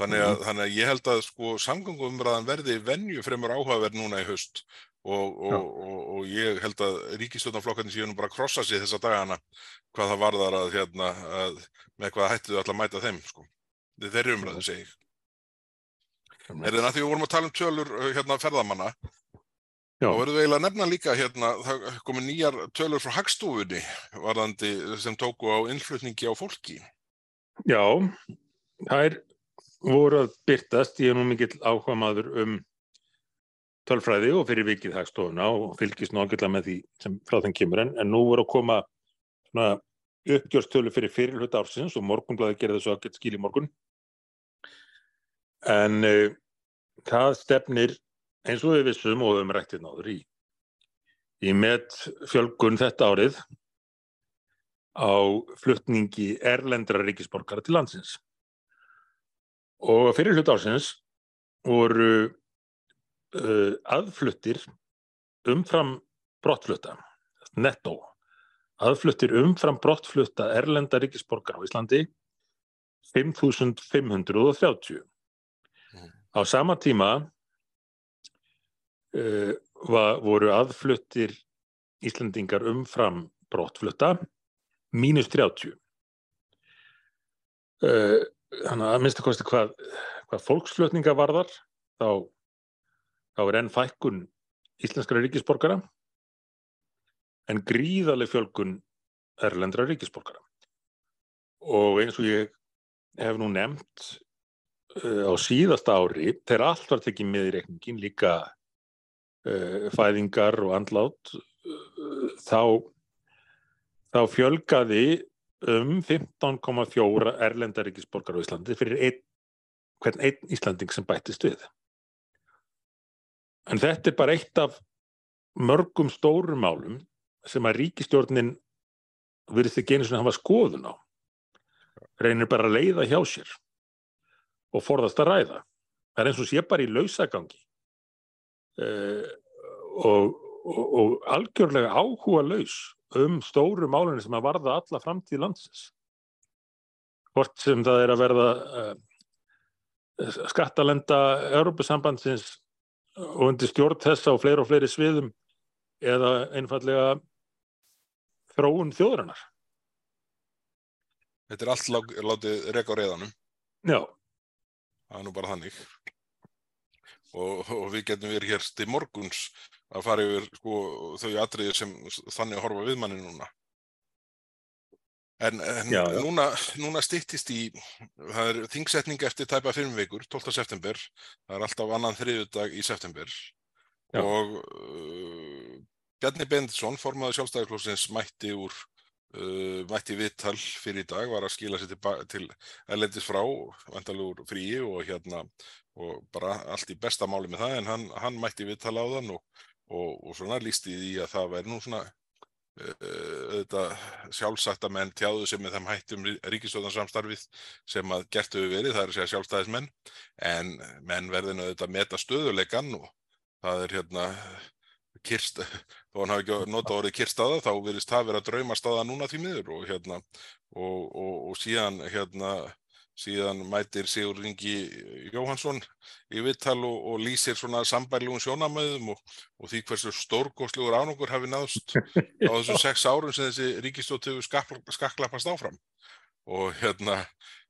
þannig að, mm. þannig að ég held að sko samgangumræðan verði venju fremur áhugaverð núna í haust og, og, og, og ég held að ríkistjóðanflokkarnir séu nú bara að krossa sig þessa dagana hvað það varðar að, hérna, að með hvað hættu þau alltaf að mæta þeim sko. þeir eru umræðu segi er það að því við vorum að tala um tölur uh, hérna ferðamanna? Já. og verðum við eiginlega að nefna líka hérna það komið nýjar tölur frá Hagstofunni varðandi sem tóku á innflutningi á fólki. Já, það er voru að byrtast, ég er nú mikill áhuga maður um tölfræði og fyrir vikið hagstofuna og fylgist nákvæmlega með því sem frá þeim kemur. En, en nú voru að koma uppgjörstölu fyrir fyrirlut ársins og morgunblæði gerði þessu að geta skil í morgun. En uh, það stefnir eins og við vissum og við höfum rættið náður í í met fjölgun þetta árið á fluttningi erlendra ríkisborgara til landsins. Og fyrir hlut ársins voru uh, aðfluttir umfram brottflutta, netto, aðfluttir umfram brottflutta erlenda ríkisborgar á Íslandi 5.530. Mm. Á sama tíma uh, var, voru aðfluttir Íslandingar umfram brottflutta mínus 30. Uh, þannig minnst að kosti hvað, hvað fólksflutninga varðar þá, þá er enn fækkun íslenskara ríkisborgara en gríðarleg fjölgun erlendra ríkisborgara. Og eins og ég hef nú nefnt uh, á síðasta ári, þegar allt var tekið með í reikningin, líka uh, fæðingar og andlát, uh, þá, þá fjölgaði um 15,4 erlendaríkisborgar á Íslandi fyrir ein, hvern einn Íslanding sem bættist við. En þetta er bara eitt af mörgum stórum málum sem að ríkistjórnin virðist ekki einu svona hafa skoðun á. Reynir bara að leiða hjá sér og forðast að ræða. Það er eins og sé bara í lausagangi uh, og, og, og algjörlega áhuga laus um stóru málunni sem að varða alla framtíð landsins. Hvort sem það er að verða uh, skattalenda Europasambandsins og undir stjórn þessa og fleiri og fleiri sviðum eða einfallega þróun þjóðrannar. Þetta er allt látið reyka á reyðanum. Já. Það er nú bara þannig. Og, og við getum verið hér til morguns að fara yfir sko, þau atriðir sem þannig horfa við manni núna. En, en Já, já. núna, núna stýttist í, það er þingsetning eftir tæpa fimm vikur, 12. september, það er alltaf annan þriðudag í september Já. og uh, Bjarni Benditsson, formaður sjálfstæðarklósins, mætti úr, uh, mætti viðtal fyrir í dag, var að skila sér til, til erlendis frá, vandalugur fríi og hérna, og bara allt í besta máli með það, en hann, hann mætti viðtal á þann og, og, og svona lísti því að það væri nú svona uh, auðvitað sjálfsagt að menn tjáðu sem með þeim hættum ríkistöðansamstarfið sem að gert hefur verið, það er að segja sjálfstæðismenn, en menn verðinu auðvitað að meta stöðuleikan og það er hérna kyrst, þó hann hafi ekki nota orðið kyrstaða, þá virðist það vera draumastaða núna því miður og hérna og, og, og síðan hérna síðan mætir Sigur Ringi Jóhansson í vittal og, og lýsir svona sambærlegum sjónamöðum og, og því hversu stórkostlegur ánungur hafi náðst á þessum sex árum sem þessi ríkistótt hefur skakla, skaklappast áfram og hérna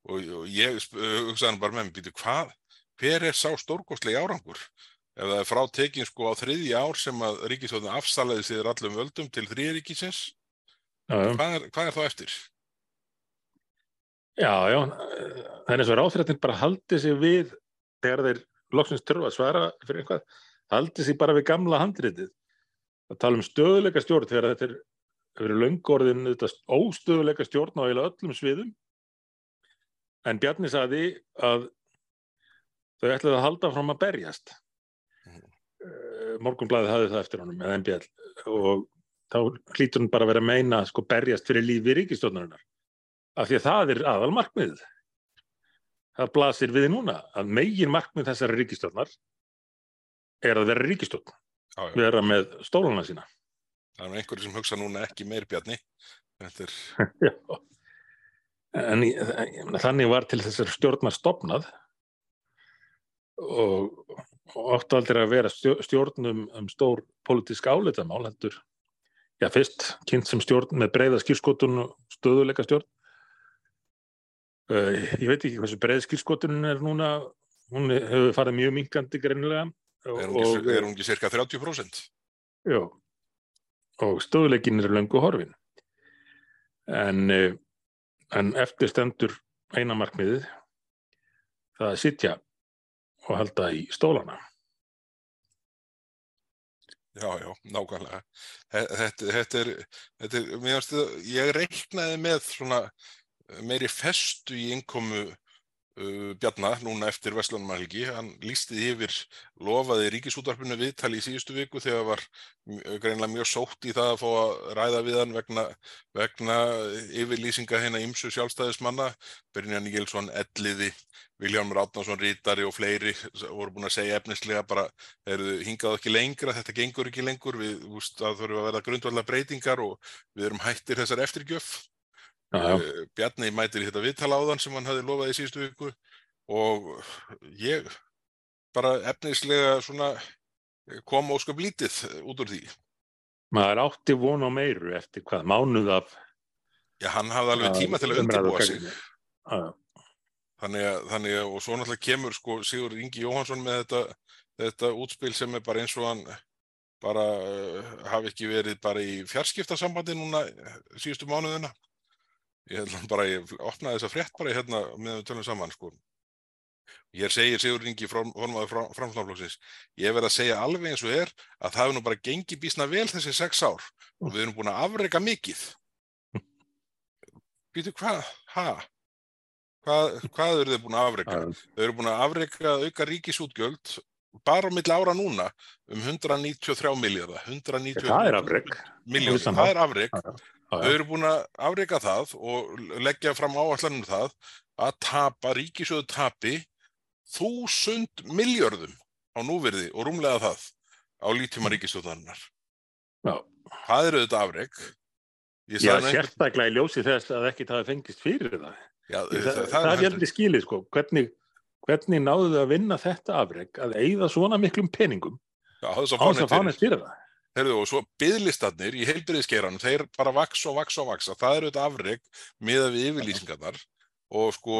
og, og ég hugsaði bara með mér, býtu hvað, hver er sá stórkostlegi árangur? Ef það er frá tekin sko á þriðja ár sem að ríkistóttin afsalaði sér allum völdum til þriðríkisins, Já, já. hvað er, hvað er þá eftir? Já, já, það er eins og ráþrættin bara haldi sig við þegar þeir loksins þurfa að svara fyrir eitthvað, haldi sig bara við gamla handritið. Það tala um stöðuleika stjórn þegar þetta er verið löngorðin óstöðuleika stjórn á öllum sviðum. En Bjarni sagði að þau ætlaði að halda fram að berjast. Mhm. Uh, Morgunblæði hafði það eftir honum með MBL og þá hlýtur hann bara að vera að meina sko berjast fyrir lífi ríkistjórnarinnar af því að það er aðal markmið það blasir við núna að megin markmið þessari ríkistjórnar er að vera já. vera með stólana sína. Það er einhverju sem hugsa núna ekki meir bjarni. Er, en meina, þannig var til þessar stjórnar stopnað og, áttu aldrei að vera stjó- stjórn um, stór pólitísk álitamál heldur. Já fyrst kynnt sem stjórn með breyða skýrskotun og stöðuleika stjórn uh, ég veit ekki hversu breið skýrskotunin er núna hún hefur farið mjög minkandi greinilega er hún ekki, er hún ekki cirka 30%? Já, og stöðuleikin er löngu horfin. En, eh, en eftir stendur eina markmiðið, það að sitja og halda í stólana. Já, já, nákvæmlega. Þe- Þetta, þetta er, þetta er, mér finnst það, ég reiknaði með svona meiri festu í innkomu uh, Bjarna núna eftir Vestlunumælgi. Hann lísti því yfir, lofaði ríkisútvarpinu viðtali í síðustu viku þegar var mj- greinilega mjög sótt í það að fá að ræða við hann vegna, vegna yfirlýsinga hérna ymsu sjálfstæðismanna. Brynjan Níelsson, Elliði, Viljámur Átnason, Rítari og fleiri voru búin að segja efnislega bara eru hingað ekki lengra, þetta gengur ekki lengur, við, það þurfum að verða grundvallar breytingar og við erum hættir þessar eftirgjöf. Eh, Bjarni mætir í þetta viðtala áðan sem hann hafði lofað í síðustu viku og ég bara efnislega svona eh, kom ósköp lítið út úr því. maður átti von á meiru eftir hvað, mánuð af Já, hann hafði alveg tíma til að undirbúa sig. já. þannig að, þannig að, og svo náttúrulega kemur sko Sigur Ingi Jóhansson með þetta, þetta útspil sem er bara eins og hann bara uh, hafi ekki verið bara í fjarskiptasambandi núna eh, síðustu mánuðina. Ég held bara, ég opnaði þessa frétt bara hérna með við tölum saman sko. Ég segir Sigur Ingi formaður framstofnflóksins, ég verð að segja alveg eins og er að það hefur nú bara gengið bísna vel þessi sex ár og við erum búin að afreika mikið. Býtu hvað? Hæ? Hvað, hvað eru þið búin að afreika? Þau eru búin að afreika auka ríkisútgjöld bara á milli ára núna um 193 miljardar. 193 það er afreik. Miljardar, það er afreik. Þau eru búin að afreika það og leggja fram áallanum það að tapa, ríkisjóðu tapi þúsund miljardum á núverði og rúmlega það á lítíma ríkisjóðarinnar. Já. Það eru þetta afreik. Já, sérstaklega í ljósi þess að ekki það fengist fyrir það. Já, það, það, það er heldur skilið sko, hvernig, hvernig náðu þau að vinna þetta afreg að eigða svona miklum peningum á þess að fánast fyrir það. Herðu, og svo byðlistarnir í heilbyrðiskeran, þeir bara vaks og vaks og vaks, það eru þetta afreg miða við yfirlýsingarnar og sko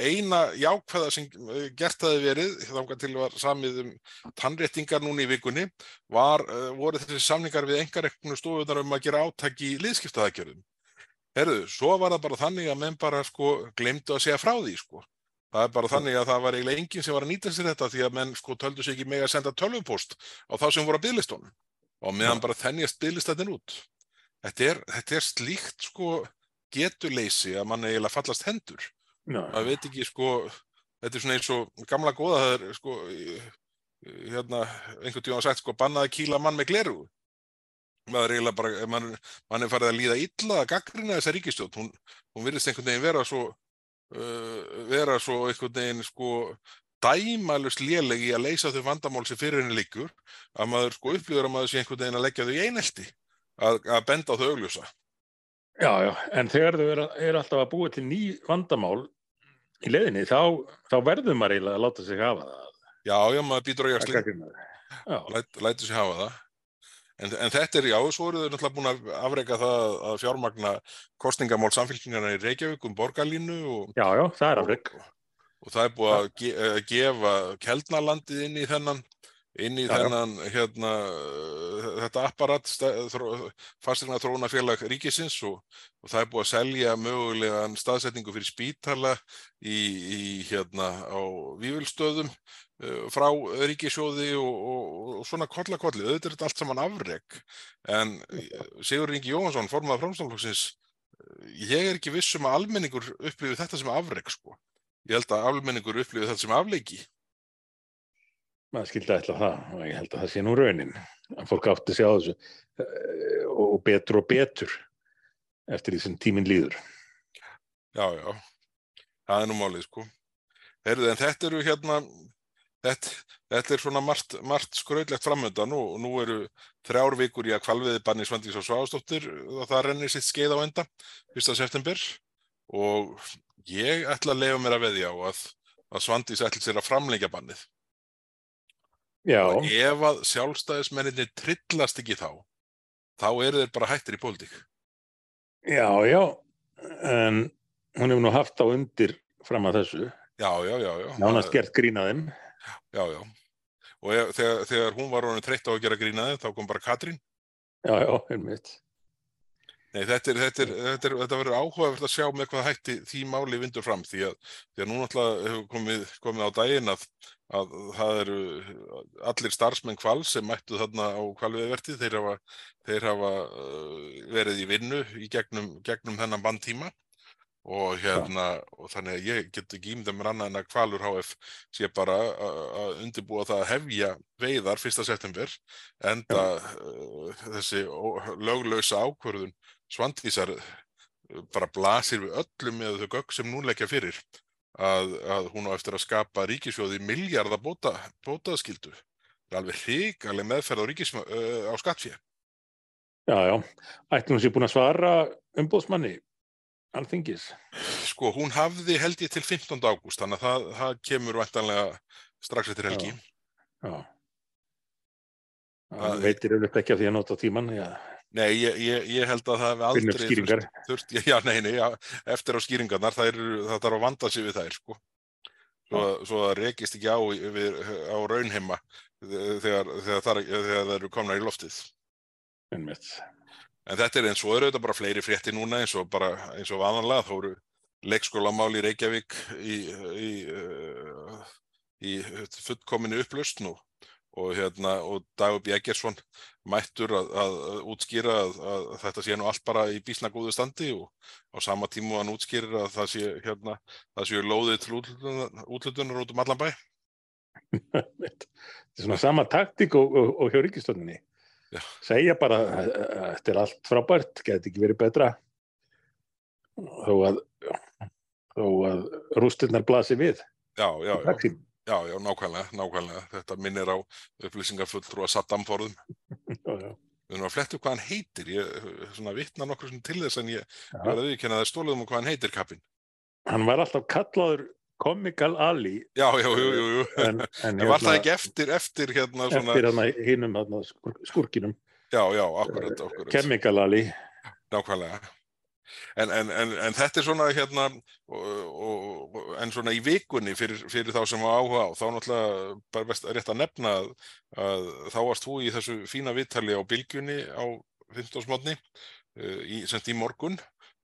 eina jákvæða sem gert hafi verið, þá til var samið um tannréttingar núni í vikunni, var, voru þessi samningar við engareknu stofunar um að gera áttak í liðskiptaðakjörðum. Herðu, svo var það bara þannig að menn bara sko glemdu að segja frá því sko. Það er bara þannig að það var eiginlega enginn sem var að nýta sér þetta því að menn sko töldu sér ekki með að senda tölvupost á þá sem voru að bygglistónum og meðan bara þennjast bygglistarnir út. Þetta er, þetta er slíkt sko getuleysi að mann eiginlega fallast hendur. Það veit ekki sko, þetta er svona eins og gamla góða það er sko, hérna einhvern tíu á sagt sko bannaði kýla mann með gleru maður er eiginlega bara, mann, mann er farið að líða illa að gaggrina þessa ríkistjótt, hún, hún virðist einhvern veginn vera svo, uh, vera svo einhvern veginn sko dæmalust lélegi að leysa þau vandamál sem fyrir henni líkur, að maður sko upplýður að maður sé einhvern veginn að leggja þau í einelti, að, að benda á þau augljósa. Já, já, en þegar þau eru er alltaf að búa til ný vandamál í leðinni, þá, þá verður maður eiginlega að láta sig hafa það. Já, já, maður býtur á jaksling, Læt, lætur sig hafa það. En, en þetta er, já, svo eru þau náttúrulega búin að afreika það að fjármagna kostningamál samfélkingarna í Reykjavík um borgarlínu og, Já, já, það er afreik. Og, og það er búið að ge, gefa Keldnalandið inn í þennan, inn í já, þennan, hérna, þetta apparat, fastegna þróunafélag ríkisins og, og það er búið að selja mögulega staðsetningu fyrir spítala í, í hérna, á Vívilstöðum frá ríkisjóði og, og, og svona kollakolli, auðvitað er þetta allt saman afreg en Sigur Ingi Jóhansson formaða framstofnflokksins ég er ekki vissum að almenningur upplifið þetta sem afreg sko. Ég held að almenningur upplifið þetta sem afleiki maður skildi ætla það og ég held að það sé nú raunin að fólk átti að sjá þessu og betur og betur eftir því sem tíminn líður Já, já það er nú málið sko Heyrðu, en þetta eru hérna Þetta, þetta er svona margt, margt skröðlegt framöndan og nú eru þrjár vikur í að kvalviði banni Svandís og Sváðstóttir og það rennir sitt skeið á enda 1. september og ég ætla að lefa mér að veðja á að, að Svandís ætla sér að framlengja bannið. Já. Og ef að sjálfstæðismenninni trillast ekki þá, þá eru þeir bara hættir í pólitík. Já, já, en hún hefur nú haft á undir fram að þessu. Já, já, já. já. Nánast gert grínaðum. Já, já. Og ef, þegar, þegar hún var honum þreytt á að gera grínaði, þá kom bara Katrín. Já, já, einmitt. Nei, þetta, er, þetta, er, þetta, er, þetta verður áhugavert að sjá með hvað hætti því máli vindur fram því að, því að nú náttúrulega hefur komið, komið á daginn að, að það eru allir starfsmenn kval sem mættu þarna á kvalviðvertið, þeir hafa, þeir hafa verið í vinnu í gegnum, gegnum þennan bandtíma og hérna og þannig að ég get ekki ímynda mér annað en að Kvalur HF sé bara að undirbúa það að hefja veiðar 1. september en ja. uh, þessi löglösa ákvörðun svandísar bara blasir við öllum með þau gögg sem nún leggja fyrir að, að hún á eftir að skapa ríkisjóði miljardar bóta, bótaðskildu það er alveg hrigaleg meðferð á, ríkis, uh, á skattfjö Já, já, ætlum þessi búin að svara umbóðsmanni alþingis? Sko, hún hafði held ég til 15. ágúst, þannig að það, það kemur vantanlega strax eftir helgi. Já. já. Það veitir auðvitað ekki af því að nota tíman, já. Nei, ég, ég, ég held að það hefði aldrei þurft, já, nei, nei, já, eftir á skýringarnar, það, er, það þarf að vanda sig við þær, sko. Svo, svo að rekist ekki á, í- við, á raunheima þegar, þegar, þar, þegar það eru komnar í loftið. Einmitt. En þetta er eins og eru þetta bara fleiri frétti núna eins og bara eins og vananlega þá eru leikskólamál í Reykjavík í, í, uh, í fullkominu upplust nú og hérna og Dagur Bjeggersson mættur að, að, útskýra að, að þetta sé nú allt bara í bísna góðu standi og á sama tíma hann útskýrir að það sé hérna það séu lóðið til útlutunar, út um allan bæ. Þetta er svona sama taktík og, og, og hjá ríkistöndinni. Segja bara að þetta er allt frábært, geti ekki verið betra þó að þó að rústirnar blasi við. Já, já, já. Já, já, nákvæmlega, nákvæmlega. Þetta minnir á upplýsingarfulltrúa Saddam Forðum. Við erum að fletta upp hvað hann heitir, ég svona vitna nokkur til þess en ég verði að viðkynna að það stólið um hvað hann heitir kappinn. Hann var alltaf kallaður Comical Ali Já, já, jú, jú, jú. en, en, En var það ekki eftir, eftir hérna svona, eftir hann hinnum skur, skurkinum já, já, akkurat, akkurat, Chemical Ali nákvæmlega. En, en, en, en þetta er svona hérna, og, og, og- en svona í vikunni fyrir, fyrir þá sem var áhuga á, þá náttúrulega bara best rétt að nefna að, að þá varst þú í þessu fína viðtali á bylgjunni á 15. smotni, í, semst í morgun,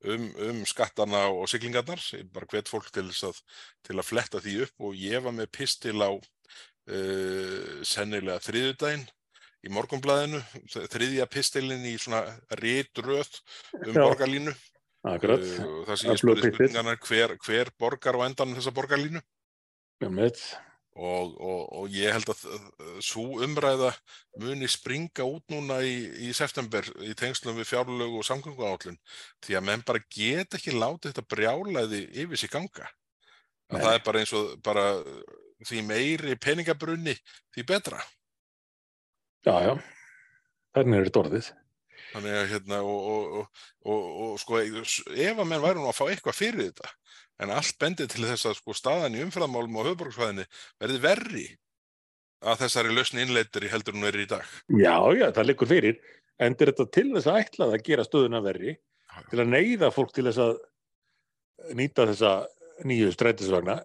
um, um skattana og siglingarnar, bara hvet fólk til, að, til að fletta því upp og ég var með pistil á uh, sennilega þriðudaginn í morgunblæðinu, þriðja pistilin í svona ritröð um borgarlínu Akkurat, uh, þar sem ég spurði pistill. spurningarnar hver, hver borgar á endanum þessa borgarlínu? Og, og, og ég held að svo umræða muni springa út núna í, í september í tengslum við fjárlögu og samgönguállun því að menn bara get ekki látið þetta brjálaði yfir sig ganga. Það er bara eins og bara því meiri peningabrunni því betra. Já, já, þannig er þetta orðið þannig að hérna og, og, og, og, og sko ef að menn væri nú að fá eitthvað fyrir þetta en allt bendir til þess að sko staðan í umfræðamálum á höfborgsvæðinni verði verri að þessari lausni innleitir í heldur hún er í dag. Já, já, það liggur fyrir. En er þetta til þess að ætlað að gera stöðuna verri til að neyða fólk til þess að nýta þessa nýju strætisvagna?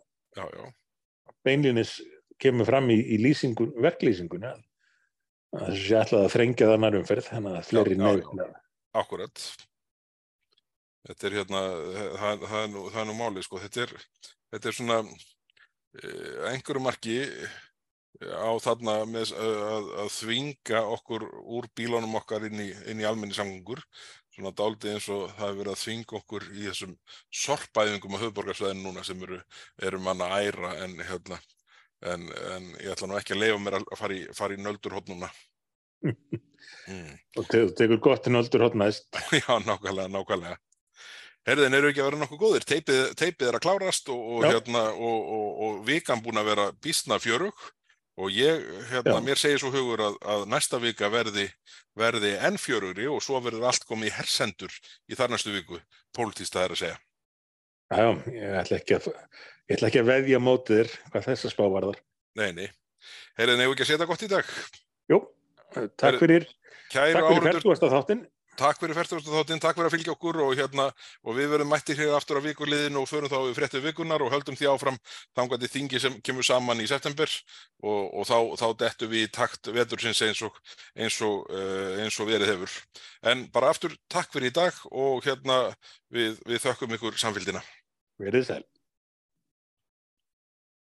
Beinlinis kemur fram í, í lýsingun, verklýsinguna að þessu sé ætlað að þrengja þannar umferð þannig að neyð já. akkurat. Þetta er hérna það, það, er, nú, það er nú máli sko. Þetta er, þetta er svona eh, einhverju marki á þarna með, að, að þvinga okkur úr bílunum okkar inn í, í almenni samgöngur svona dálítið eins og það hefur verið að þvinga okkur í þessum sorpæðingum á höfuborgarsvæðinu núna sem eru, eru manna æra en hérna en, en ég ætla nú ekki að leifa mér að fara í, fara í nöldur núna mm. og te tekur gott en öldur hotn næst Já, nákvæmlega, nákvæmlega. Herðin eru ekki að vera nokkuð góðir. Teipið, teipið er að klárast og, og, hérna, og, og, og vikan búin að vera býstna fjörug og ég, hérna, Já. mér segir svo hugur að, að næsta vika verði, verði enn fjörugri og svo verður allt komið í hersendur í þar næstu viku, pólitíst það er að segja. Já, ég ætla ekki að ég ætla ekki að veðja mótið þér hvað þessa spá varðar. Nei, nei. Herðin, hefur ekki að setja gott í dag. Jú, takk fyrir, Kæru takk fyrir færtúasta þáttinn. takk fyrir færtugastu þáttinn, takk fyrir að fylgja okkur og, hérna, og við verðum mættir hér aftur á vikuliðinu og förum þá við fréttu vikunar og höldum því áfram þangandi þingi sem kemur saman í september og, og þá, þá dettum við í takt vetursins eins og, eins, og, uh, eins og verið hefur. En bara aftur takk fyrir í dag og hérna við, við þökkum ykkur samfélgina. Verið sæl.